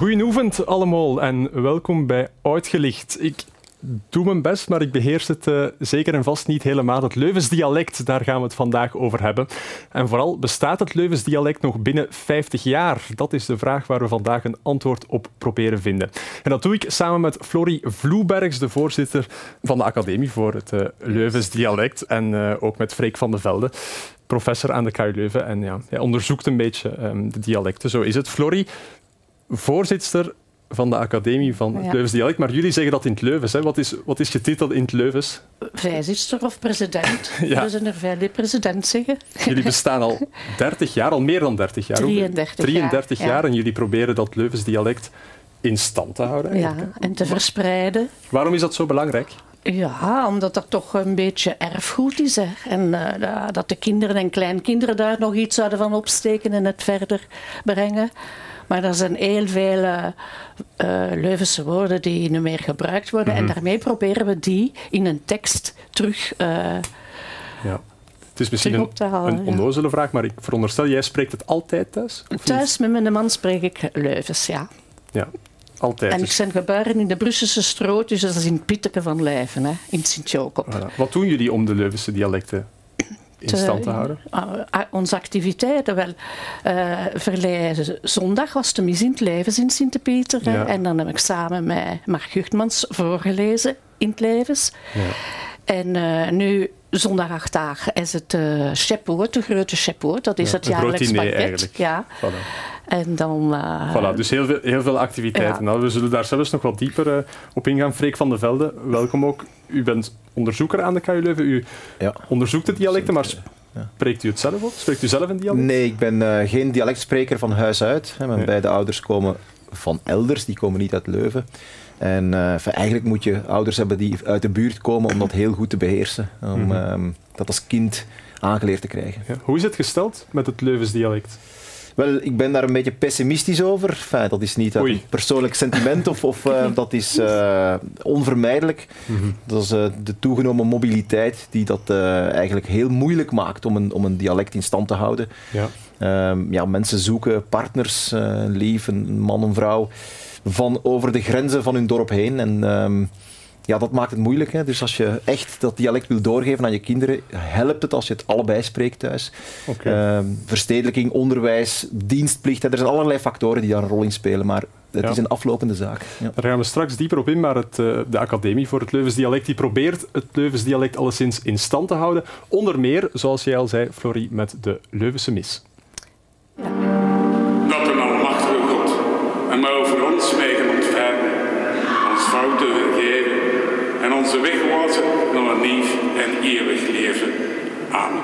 Oefend allemaal en welkom bij Uitgelicht. Ik doe mijn best, maar ik beheers het uh, zeker en vast niet helemaal. Het Leuvens dialect, daar gaan we het vandaag over hebben. En vooral, bestaat het Leuvens dialect nog binnen 50 jaar? Dat is de vraag waar we vandaag een antwoord op proberen vinden. En dat doe ik samen met Florie Vloebergs, de voorzitter van de Academie voor het uh, Leuvens dialect. En uh, ook met Freek van de Velde, professor aan de KU Leuven. En ja, hij onderzoekt een beetje um, de dialecten. Zo is het. Florie, voorzitter van de Academie van het ja. Leuvens Dialect. Maar jullie zeggen dat in het Leuvens. Hè? Wat, is, wat is getiteld in het Leuvens? Voorzitter of president. ja. We zijn er veel president zeggen. Jullie bestaan al 30 jaar, al meer dan 30 jaar. 33, 33 jaar, jaar. En jullie proberen dat Leuvens dialect in stand te houden. Ja, en te verspreiden. Waarom is dat zo belangrijk? Ja, omdat dat toch een beetje erfgoed is. Hè. En uh, dat de kinderen en kleinkinderen daar nog iets zouden van opsteken en het verder brengen. Maar er zijn heel veel uh, Leuvense woorden die niet meer gebruikt worden. Mm -hmm. En daarmee proberen we die in een tekst terug uh, ja. Het is misschien een, halen, een onnozele ja. vraag, maar ik veronderstel, jij spreekt het altijd thuis? Thuis met mijn man spreek ik Leuvens, ja. Ja, altijd. En ik ben geboren in de Brusselse stroot, dus dat is in Pitteke van Lijven, hè, in Sint-Jacob. Voilà. Wat doen jullie om de Leuvense dialecten in stand te houden? Uh, onze activiteiten wel. Uh, verleden zondag was de mis in het Levens in Sint-Pieter. Ja. En dan heb ik samen met Mark Guchtmans voorgelezen in het Levens. Ja. En uh, nu, zondag acht dagen, is het uh, Shepoort, de grote Shepoort. Dat is ja, het jaarlijks pakket. Ja. Voilà. En dan... Uh, voilà, dus heel veel, heel veel activiteiten. Ja. Nou, we zullen daar zelfs nog wat dieper uh, op ingaan. Freek van de Velde, welkom ook. U bent onderzoeker aan de KU Leuven. U ja. onderzoekt de dialecten, maar spreekt u het zelf ook? Spreekt u zelf een dialect? Nee, ik ben uh, geen dialectspreker van huis uit. Mijn nee. beide ouders komen van elders, die komen niet uit Leuven. En uh, eigenlijk moet je ouders hebben die uit de buurt komen om dat heel goed te beheersen. Om mm -hmm. um, dat als kind aangeleerd te krijgen. Ja. Hoe is het gesteld met het Leuvens dialect? Wel, ik ben daar een beetje pessimistisch over. Enfin, dat is niet een persoonlijk sentiment of, of uh, dat is uh, onvermijdelijk. Mm -hmm. Dat is uh, de toegenomen mobiliteit die dat eigenlijk heel moeilijk maakt om een, om een dialect in stand te houden. Ja. Um, ja, mensen zoeken partners, lief, een man, een vrouw, van over de grenzen van hun dorp heen. En um, ja, dat maakt het moeilijk. Hè. Dus als je echt dat dialect wil doorgeven aan je kinderen, helpt het als je het allebei spreekt thuis. Okay. Uh, verstedelijking, onderwijs, dienstplicht. Hè. Er zijn allerlei factoren die daar een rol in spelen, maar het ja. is een aflopende zaak. Ja. Daar gaan we straks dieper op in, maar het, uh, de Academie voor het Leuvens dialect die probeert het Leuvens dialect alleszins in stand te houden. Onder meer, zoals jij al zei, Florie, met de Leuvense mis. Dat weg wijzen naar een nieuw en eeuwig leven. Amen.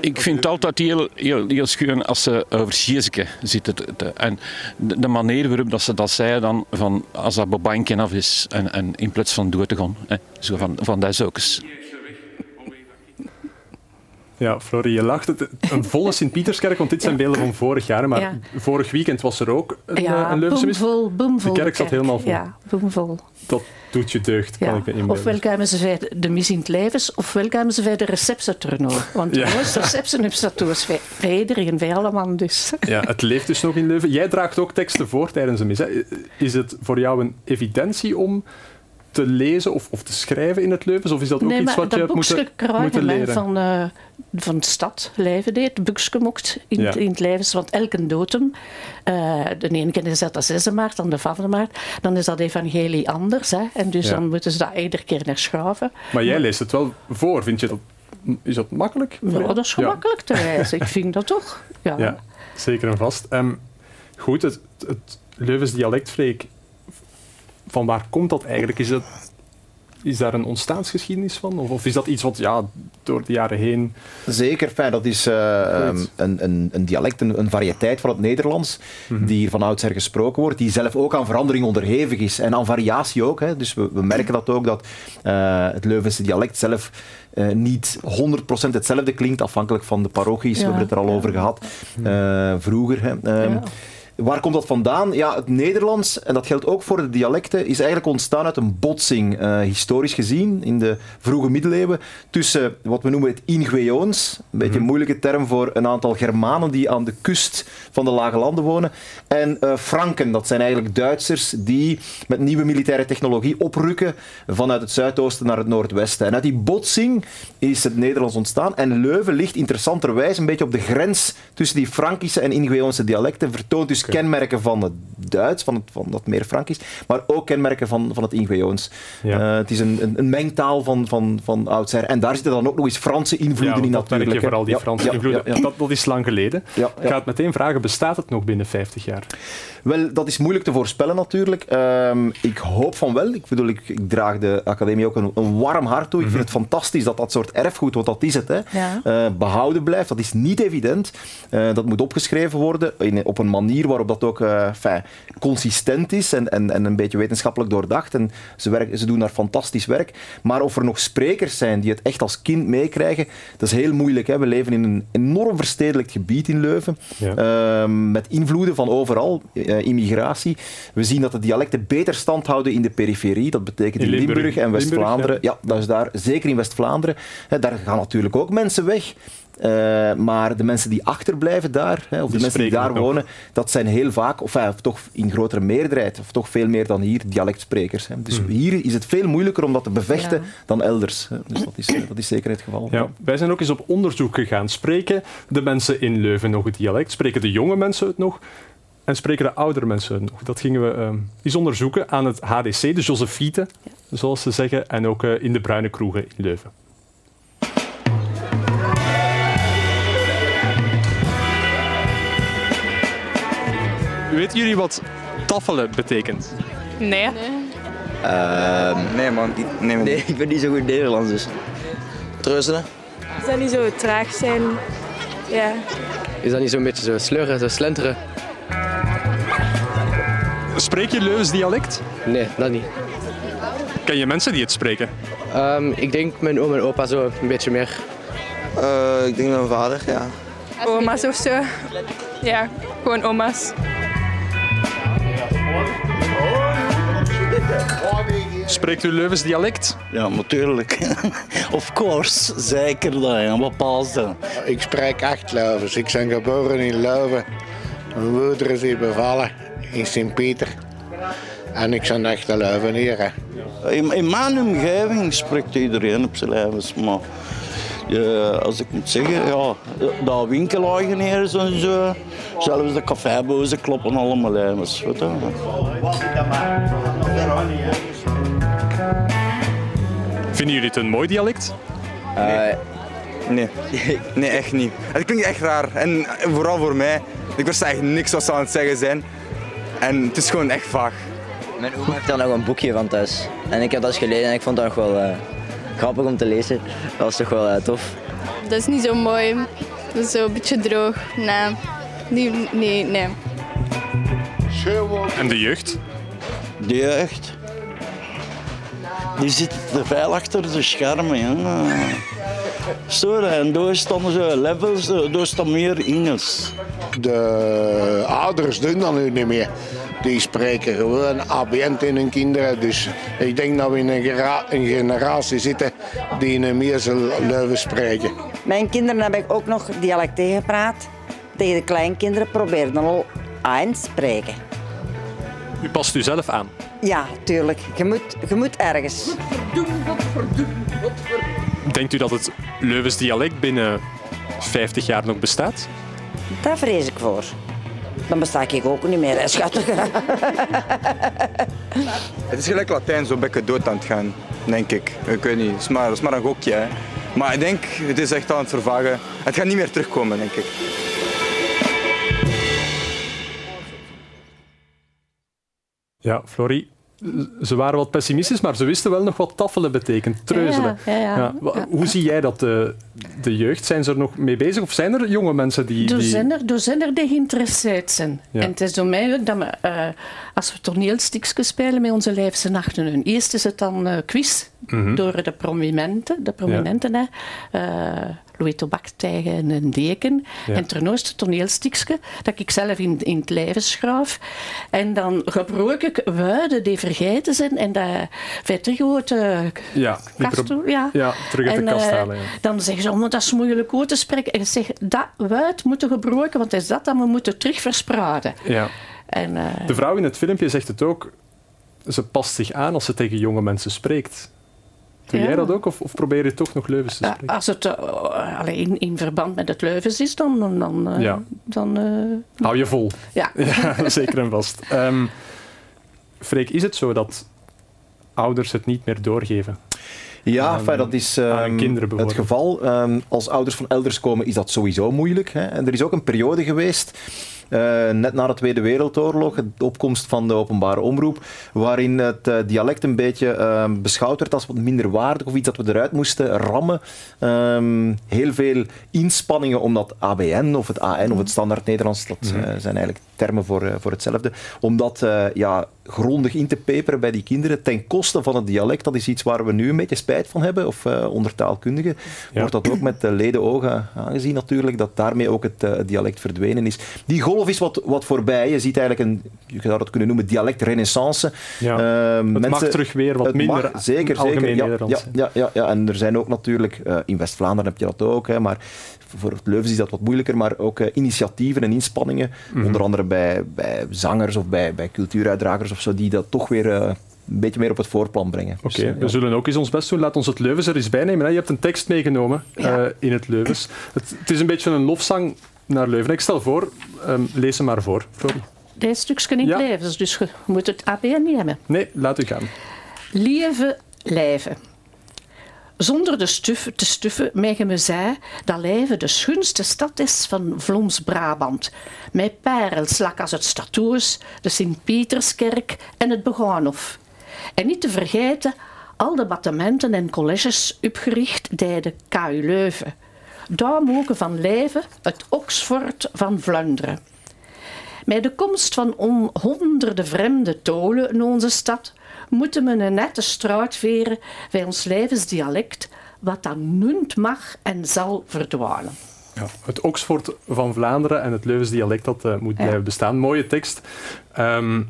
Ik vind het altijd heel, heel, heel schoon als ze over Sjeske zitten. En de, manier waarop dat ze dat zeiden, dan, van, als dat bobankje af is en, en in plaats van door te gaan. Hè, zo van, van dat is. Ja, Florie, je lacht. Het, een volle Sint-Pieterskerk, want dit zijn beelden van vorig jaar. Maar ja. vorig weekend was er ook een, ja, een Leuvense mis. De kerk zat helemaal vol. Ja, boomvol. Dat doet je deugd, kan ja. ik me inbeelden. Ofwel kwamen ze bij de mis in het levens, ofwel kwamen ze bij de receptieturno. Want de mooiste receptie heb ze dat bij iedereen, bij allemaal dus. Ja, het leeft dus nog in Leuven. Jij draagt ook teksten voor tijdens een mis. Hè? Is het voor jou een evidentie om te lezen of, of te schrijven in het Leuvens? Of is dat ook nee, iets wat je hebt moeten, moeten leren? Van, uh, van de stad Leiven deed, boekje mocht in, ja. in het Leivens, want elke datum, uh, de ene keer is dat de 6 maart, dan de 5 maart, dan is dat evangelie anders. Hè, en dus ja. dan moeten ze dat iedere keer herschuiven. Maar jij leest het wel voor, vind je dat? Is dat makkelijk? Ja, dat is gemakkelijk te lezen, ik vind dat toch. Ja, ja zeker en vast. Um, goed, het, het Leuvens dialectfreek van waar komt dat eigenlijk? Is, dat, is daar een ontstaansgeschiedenis van? Of, of, is dat iets wat ja, door de jaren heen... Zeker, fijn, dat is uh, um, een, een, een, dialect, een, een, variëteit van het Nederlands, mm -hmm. die hier van oudsher gesproken wordt, die zelf ook aan verandering onderhevig is en aan variatie ook. Hè. Dus we, we merken dat ook, dat uh, het Leuvense dialect zelf uh, niet 100% hetzelfde klinkt, afhankelijk van de parochies. Ja, we hebben het er al ja. over gehad vroeger. Hè. Um, ja. Waar komt dat vandaan? Ja, het Nederlands, en dat geldt ook voor de dialecten, is eigenlijk ontstaan uit een botsing, uh, historisch gezien, in de vroege middeleeuwen, tussen wat we noemen het Ingweoons, een beetje een mhm. moeilijke term voor een aantal Germanen die aan de kust van de Lage Landen wonen, en uh, Franken, dat zijn eigenlijk Duitsers die met nieuwe militaire technologie oprukken vanuit het zuidoosten naar het noordwesten. En uit die botsing is het Nederlands ontstaan, en Leuven ligt interessanterwijs een beetje op de grens tussen die Frankische en Ingweoonse dialecten, vertoont dus kenmerken van het Duits, van, het, van dat meer Frankisch, maar ook kenmerken van, van het Ingweoons. Ja. Uh, het is een, een, een, mengtaal van, van, van oudsher. En daar zitten dan ook nog eens Franse invloeden in natuurlijk. Je vooral die Franse invloeden. Dat, dat, is lang geleden. Ik ga het meteen vragen, bestaat het nog binnen 50 jaar? Wel, dat is moeilijk te voorspellen natuurlijk. Ehm, ik hoop van wel. Ik bedoel, ik, ik draag de academie ook een, een, warm hart toe. Ik vind mhm. het fantastisch dat dat soort erfgoed, want dat is het, hè, uh, behouden blijft. Dat is niet evident. Uh, dat moet opgeschreven worden in, op een manier waarop dat ook uh, fijn, consistent is en, en, en een beetje wetenschappelijk doordacht. En ze, werken, ze doen daar fantastisch werk. Maar of er nog sprekers zijn die het echt als kind meekrijgen, dat is heel moeilijk. Hè. We leven in een enorm verstedelijkt gebied in Leuven. Ehm, met invloeden van overal. Eh, immigratie. We zien dat de dialecten beter stand houden in de periferie. Dat betekent in, Limburg, en West-Vlaanderen. Ja. dat is daar, zeker in West-Vlaanderen. Daar gaan natuurlijk ook mensen weg. Uh, maar de mensen die achterblijven daar, hè, of de mensen die daar wonen, dat zijn heel vaak, of, of, toch in grotere meerderheid, of toch veel meer dan hier, dialectsprekers. Hè. Dus hmm. hier is het veel moeilijker om dat te bevechten dan elders. Hè. Dus dat is, dat is zeker het geval. Ja. Wij zijn ook eens op onderzoek gegaan. Spreken de mensen in Leuven nog het dialect? Spreken de jonge mensen het nog? En spreken de oudere mensen nog? Dat gingen we uh, eens onderzoeken aan het HDC, de Josefiete, zoals ze zeggen, en ook uh, in de bruine kroegen in Leuven. Weten jullie wat taffelen betekent? Nee. Nee, uh, nee man. Nee, nee, ik ben niet zo goed Nederlands dus. Treuzelen? Is dat niet zo traag zijn? Ja. Is dat niet zo'n beetje zo slurren, zo slenteren? Spreek je Leus dialect? Nee, dat niet. Ken je mensen die het spreken? Um, ik denk mijn oom en opa zo een beetje meer. Uh, ik denk mijn vader, ja. Oma's of zo. Ja, gewoon oma's. Spreekt u Leuvens dialect? Ja, natuurlijk. of course, zeker dat, een bepaalde. Ik spreek echt Leuvens. Ik ben geboren in Leuven. Mijn moeder is hier bevallen in Sint-Pieter. En ik ben echt een Leuveneer. In, in mijn omgeving spreekt iedereen op zijn Leuvens. Maar ja, als ik moet zeggen, ja, dat winkeleigenaren en zo, zelfs de cafébozen kloppen allemaal lijmers. Weet je? Vinden jullie het een mooi dialect? Uh, nee. nee, echt niet. Het klinkt echt raar. En vooral voor mij. Ik wist eigenlijk niks wat ze aan het zeggen zijn. En het is gewoon echt vaag. Mijn oma heeft daar nog een boekje van thuis. En ik heb dat eens gelezen en ik vond dat nog wel uh, grappig om te lezen. Dat was toch wel uh, tof. Dat is niet zo mooi. Dat is zo een beetje droog. Nee. Nee, nee, nee. En de jeugd? De jeugd? Die zitten te veel achter de schermen. Ja. Zo, en daar staan zo levels, daar staan meer Engels. De ouders doen dat nu niet meer. Die spreken gewoon abient in hun kinderen. Dus ik denk dat we in een, een generatie zitten die in meer zullen spreken. Mijn kinderen heb ik ook nog dialect gepraat. Tegen de kleinkinderen probeer dan al aan te spreken. U past u zelf aan? Ja, tuurlijk. Je moet, je moet ergens. Denkt u dat het Leuvens dialect binnen 50 jaar nog bestaat? Daar vrees ik voor. Dan besta ik ook niet meer, hè, schattig. Het is gelijk Latijn, zo bekken dood aan het gaan, denk ik. Ik weet niet, het is maar, het is maar een gokje. Hè. Maar ik denk, het is echt aan het vervagen. Het gaat niet meer terugkomen, denk ik. Ja, Florie, ze waren wat pessimistisch, maar ze wisten wel nog wat taffelen betekent, treuzelen. Ja, ja, hoe zie jij dat, de, de jeugd? Zijn ze er nog mee bezig of zijn er jonge mensen die... Er, zijn, er, er zijn er die geïnteresseerd zijn. En het is door mij ook dat we, uh, als we toneelstukjes spelen met onze lijfse nachten, eerst is het dan uh, quiz mhm. door de prominenten, de prominenten hè. Uh, Louis tegen een deken. Ja. En ten eerste toneelstukje dat ik zelf in, in het leven schrijf. En dan gebruik ik woorden die vergeten zijn en dat terug uit de Ja, kast ja. ja, terug uit de En, kast eh, halen. Ja. Dan zeggen ze, oh, dat is moeilijk uit te spreken. En ik zeg, dat woord moeten gebruiken, want het is dat dat we moeten terug verspreiden. Ja. En, eh, De vrouw in het filmpje zegt het ook. Ze past zich aan als ze tegen jonge mensen spreekt. Doe Ja. jij dat ook of, of probeer je toch nog Leuvens te spreken? als het eh, allee, in, in verband met het Leuvens is, dan... dan, dan, eh, Ja. dan eh, Hou je vol. ja. Ja, zeker en vast. Ehm Freek, is het zo dat ouders het niet meer doorgeven? Ja, dat is ehm, het geval. Ehm, als ouders van elders komen is dat sowieso moeilijk. Hè. En er is ook een periode geweest, net na de Tweede Wereldoorlog, de opkomst van de openbare omroep, waarin het eh, dialect een beetje ehm, beschouwd werd als wat minder waardig of iets dat we eruit moesten rammen. Ehm, heel veel inspanningen om dat ABN of het AN of het Standaard Nederlands, dat eh, zijn eigenlijk termen voor, eh, voor hetzelfde, om dat eh, ja, grondig in te peperen bij die kinderen ten koste van het dialect. Dat is iets waar we nu een beetje spijt van hebben, of eh, onder taalkundigen Ja. wordt dat ook met de leden ogen aangezien natuurlijk, dat daarmee ook het, eh, het dialect verdwenen is. Die golf is wat, wat voorbij. Je ziet eigenlijk een, je zou dat kunnen noemen, dialectrenaissance. Ja. Het mag terug weer wat minder mag, zeker, algemeen zeker. Ja, ja, ja, ja, ja. En er zijn ook natuurlijk, in West-Vlaanderen heb je dat ook, hè, maar voor het Leuvens is dat wat moeilijker, maar ook initiatieven en inspanningen, Mhm. onder andere bij, bij zangers of bij, bij cultuuruitdragers of zo, die dat toch weer eh, een beetje meer op het voorplan brengen. Oké, Dus, eh, we ja. zullen ook eens ons best doen. Laat ons het Leuvens er eens bij nemen. Hè. Je hebt een tekst meegenomen eh, in het Leuvens. Het, het is een beetje een lofzang naar Leuven. Ik stel voor, ehm, lees hem maar voor. Flori. Dit stukje in Ja. het Levens, dus je moet het niet hebben. Nee, laat u gaan. Lieve lijven. Zonder de stuf te stuffen, mij me zei dat Lijven de schoonste stad is van Vlaams-Brabant. Met parels lak als het Statoes, de Sint-Pieterskerk en het Begaanhof. En niet te vergeten al de battementen en colleges opgericht bij de KU Leuven. Daar mogen van Lijven het Oxford van Vlaanderen. Met de komst van on- honderden vreemde tolen in onze stad moeten we een nette straat veren bij ons levensdialect, wat dan nunt mag en zal verdwalen. Ja, het Oxford van Vlaanderen en het Leuvens dialect dat eh, moet Ja. blijven bestaan. Mooie tekst. Ehm,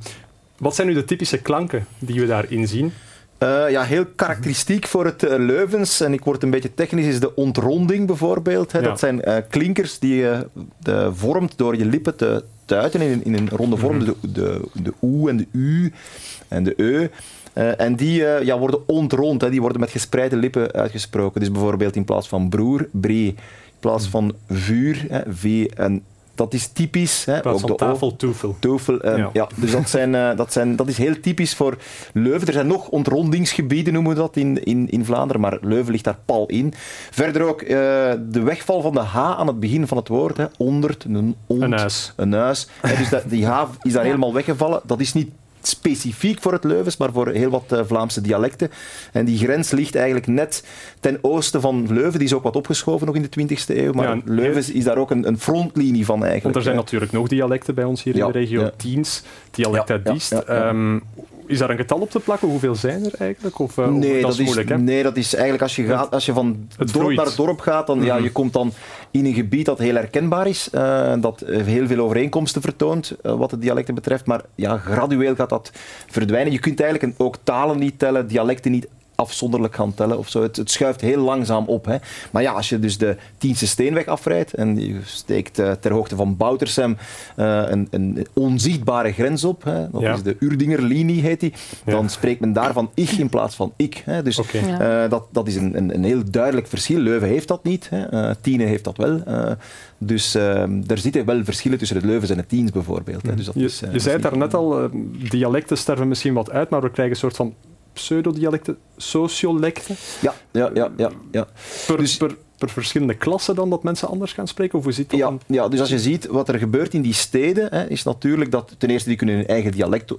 wat zijn nu de typische klanken die we daarin zien? Eh, ja, heel karakteristiek voor het eh, Leuvens, en ik word een beetje technisch, is de ontronding bijvoorbeeld. Hè. Ja. Dat zijn eh, klinkers die je de vormt door je lippen te, te uiten in, een- in een ronde vorm. De, de, de oe en de u en de eu. Eh, en die ja, worden ontrond, hè. die worden met gespreide lippen uitgesproken. Dus bijvoorbeeld in plaats van broer, brie. In plaats van vuur, hè, v. En dat is typisch. Hè. Ook de tafel, toefel. Toefel, eh, Ja. ja. dus dat, zijn, eh, dat, zijn, dat is heel typisch voor Leuven. Er zijn nog ontrondingsgebieden, noemen we dat, in, in, in Vlaanderen, maar Leuven ligt daar pal in. Verder ook eh, de wegval van de H aan het begin van het woord. Hè. Ondert, een ont, Een huis. Een huis. Hè, dus dat, die H is daar helemaal weggevallen. Dat is niet specifiek voor het Leuvens, maar voor heel wat eh, Vlaamse dialecten. En die grens ligt eigenlijk net ten oosten van Leuven. Die is ook wat opgeschoven nog in de 20e eeuw, maar Ja, Leuven is daar ook een, een frontlinie van eigenlijk. Want er zijn natuurlijk nog dialecten bij ons hier Ja, in de regio. ja. Tiens, dialect uit Diest. Ehm, is daar een getal op te plakken? Hoeveel zijn er eigenlijk? Of, eh, Nee, dat is moeilijk, hè? nee, dat is eigenlijk als je, gaat, als je van het dorp naar dorp gaat, dan ja, Mhm. je komt dan in een gebied dat heel herkenbaar is, eh, dat heel veel overeenkomsten vertoont eh, wat de dialecten betreft, maar ja, gradueel gaat dat verdwijnen. Je kunt eigenlijk ook talen niet tellen, dialecten niet afzonderlijk gaan tellen of zo. Het, het schuift heel langzaam op. Hè. Maar ja, als je dus de Tiense Steenweg afrijdt en je steekt eh, ter hoogte van Boutersem eh, een, een onzichtbare grens op, hè, dat Ja. is de Urdingerlinie heet die, Ja. dan spreekt men daar van ich in plaats van ik. Hè. Dus. Ja. eh, dat, dat is een, een, een heel duidelijk verschil. Leuven heeft dat niet, hè. Tiene heeft dat wel. Eh, dus eh, er zitten wel verschillen tussen het Leuvens en het Tiens bijvoorbeeld. Hè. Dus dat Je, is, je zei het daarnet al, dialecten sterven misschien wat uit, maar we krijgen een soort van pseudodialecten, sociolecten. Ja, ja, ja. ja, ja. Per, Dus- per, per verschillende klassen dan, dat mensen anders gaan spreken? Of hoe zit dat Ja, dan? ja, dus als je ziet wat er gebeurt in die steden, hè, is natuurlijk dat ten eerste die kunnen hun eigen dialect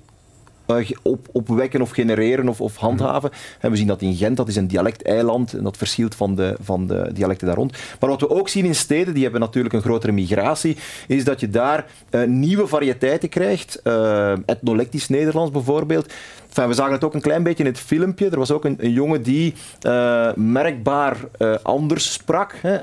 op, opwekken of genereren of, of handhaven. En we zien dat in Gent, dat is een dialecteiland en dat verschilt van de, van de dialecten daar rond. Maar wat we ook zien in steden, die hebben natuurlijk een grotere migratie, is dat je daar eh, nieuwe variëteiten krijgt, eh, etnolectisch Nederlands bijvoorbeeld, Enfin, we zagen het ook een klein beetje in het filmpje. Er was ook een, een jongen die uh, merkbaar uh, anders sprak. Hè.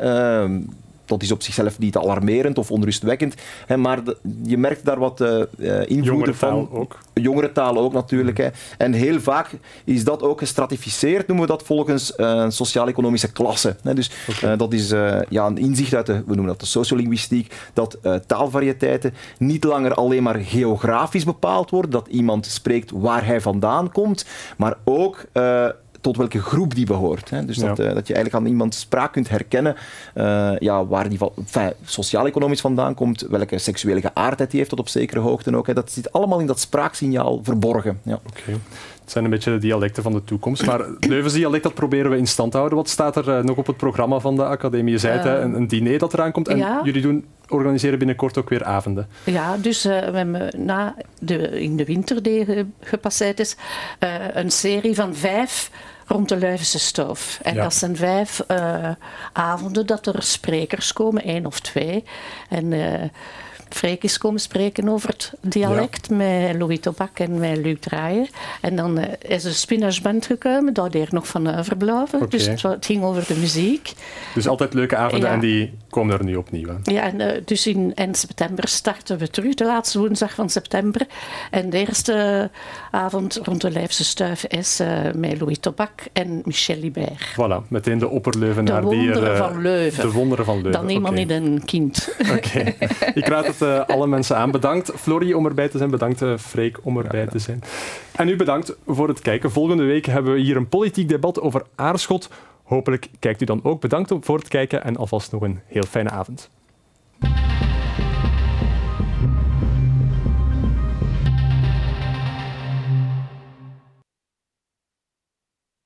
Dat is op zichzelf niet alarmerend of onrustwekkend. Hè, maar de, je merkt daar wat uh, invloeden van. ook. Jongere taal ook natuurlijk. Hè. En heel vaak is dat ook gestratificeerd, noemen we dat volgens uh, sociaal-economische klasse. Hè. Dus okay. dat is ja, een inzicht uit de, we noemen dat de sociolinguïstiek, dat taalvariëteiten niet langer alleen maar geografisch bepaald worden, dat iemand spreekt waar hij vandaan komt, maar ook tot welke groep die behoort. Hè. Dus dat, ja. uh, dat je eigenlijk aan iemand spraak kunt herkennen uh, ja, waar die enfin, sociaal-economisch vandaan komt, welke seksuele geaardheid die heeft tot op zekere hoogte ook. Hè. Dat zit allemaal in dat spraaksignaal verborgen. Ja. Okay. Het zijn een beetje de dialecten van de toekomst. Maar Leuvens dialect dat proberen we in stand te houden. Wat staat er uh, nog op het programma van de academie? Je zei het, een, een, diner dat eraan komt. En ja. jullie doen, organiseren binnenkort ook weer avonden. Ja, dus uh, we hebben na de, in de winter die gepasseerd is, uh, een serie van vijf rond de Leuvense stoof. En ja. dat zijn vijf uh, avonden dat er sprekers komen, één of twee. En uh, Freek is komen spreken over het dialect ja. met Louis Tobak en met Luc Draaien. En dan uh, is een spinachband gekomen, daar deed nog van overblijven. Okay. Dus het, ging over de muziek. Dus altijd leuke avonden ja. en die komen er nu opnieuw aan. Ja, en uh, dus in eind september starten we terug, de laatste woensdag van september. En de eerste avond rond de Lijfse Stuif is uh, met Louis Tobak en Michel Libert. Voilà, meteen de opperleuvenaar de die er... van Leuven. De wonderen van Leuven. Dan iemand okay. niet een kind. Oké. Okay. Ik raad het uh, alle mensen aan. Bedankt Florie om erbij te zijn. Bedankt uh, Freek om erbij ja, te zijn. En u bedankt voor het kijken. Volgende week hebben we hier een politiek debat over Aarschot. Hopelijk kijkt u dan ook. Bedankt voor het kijken en alvast nog een heel fijne avond.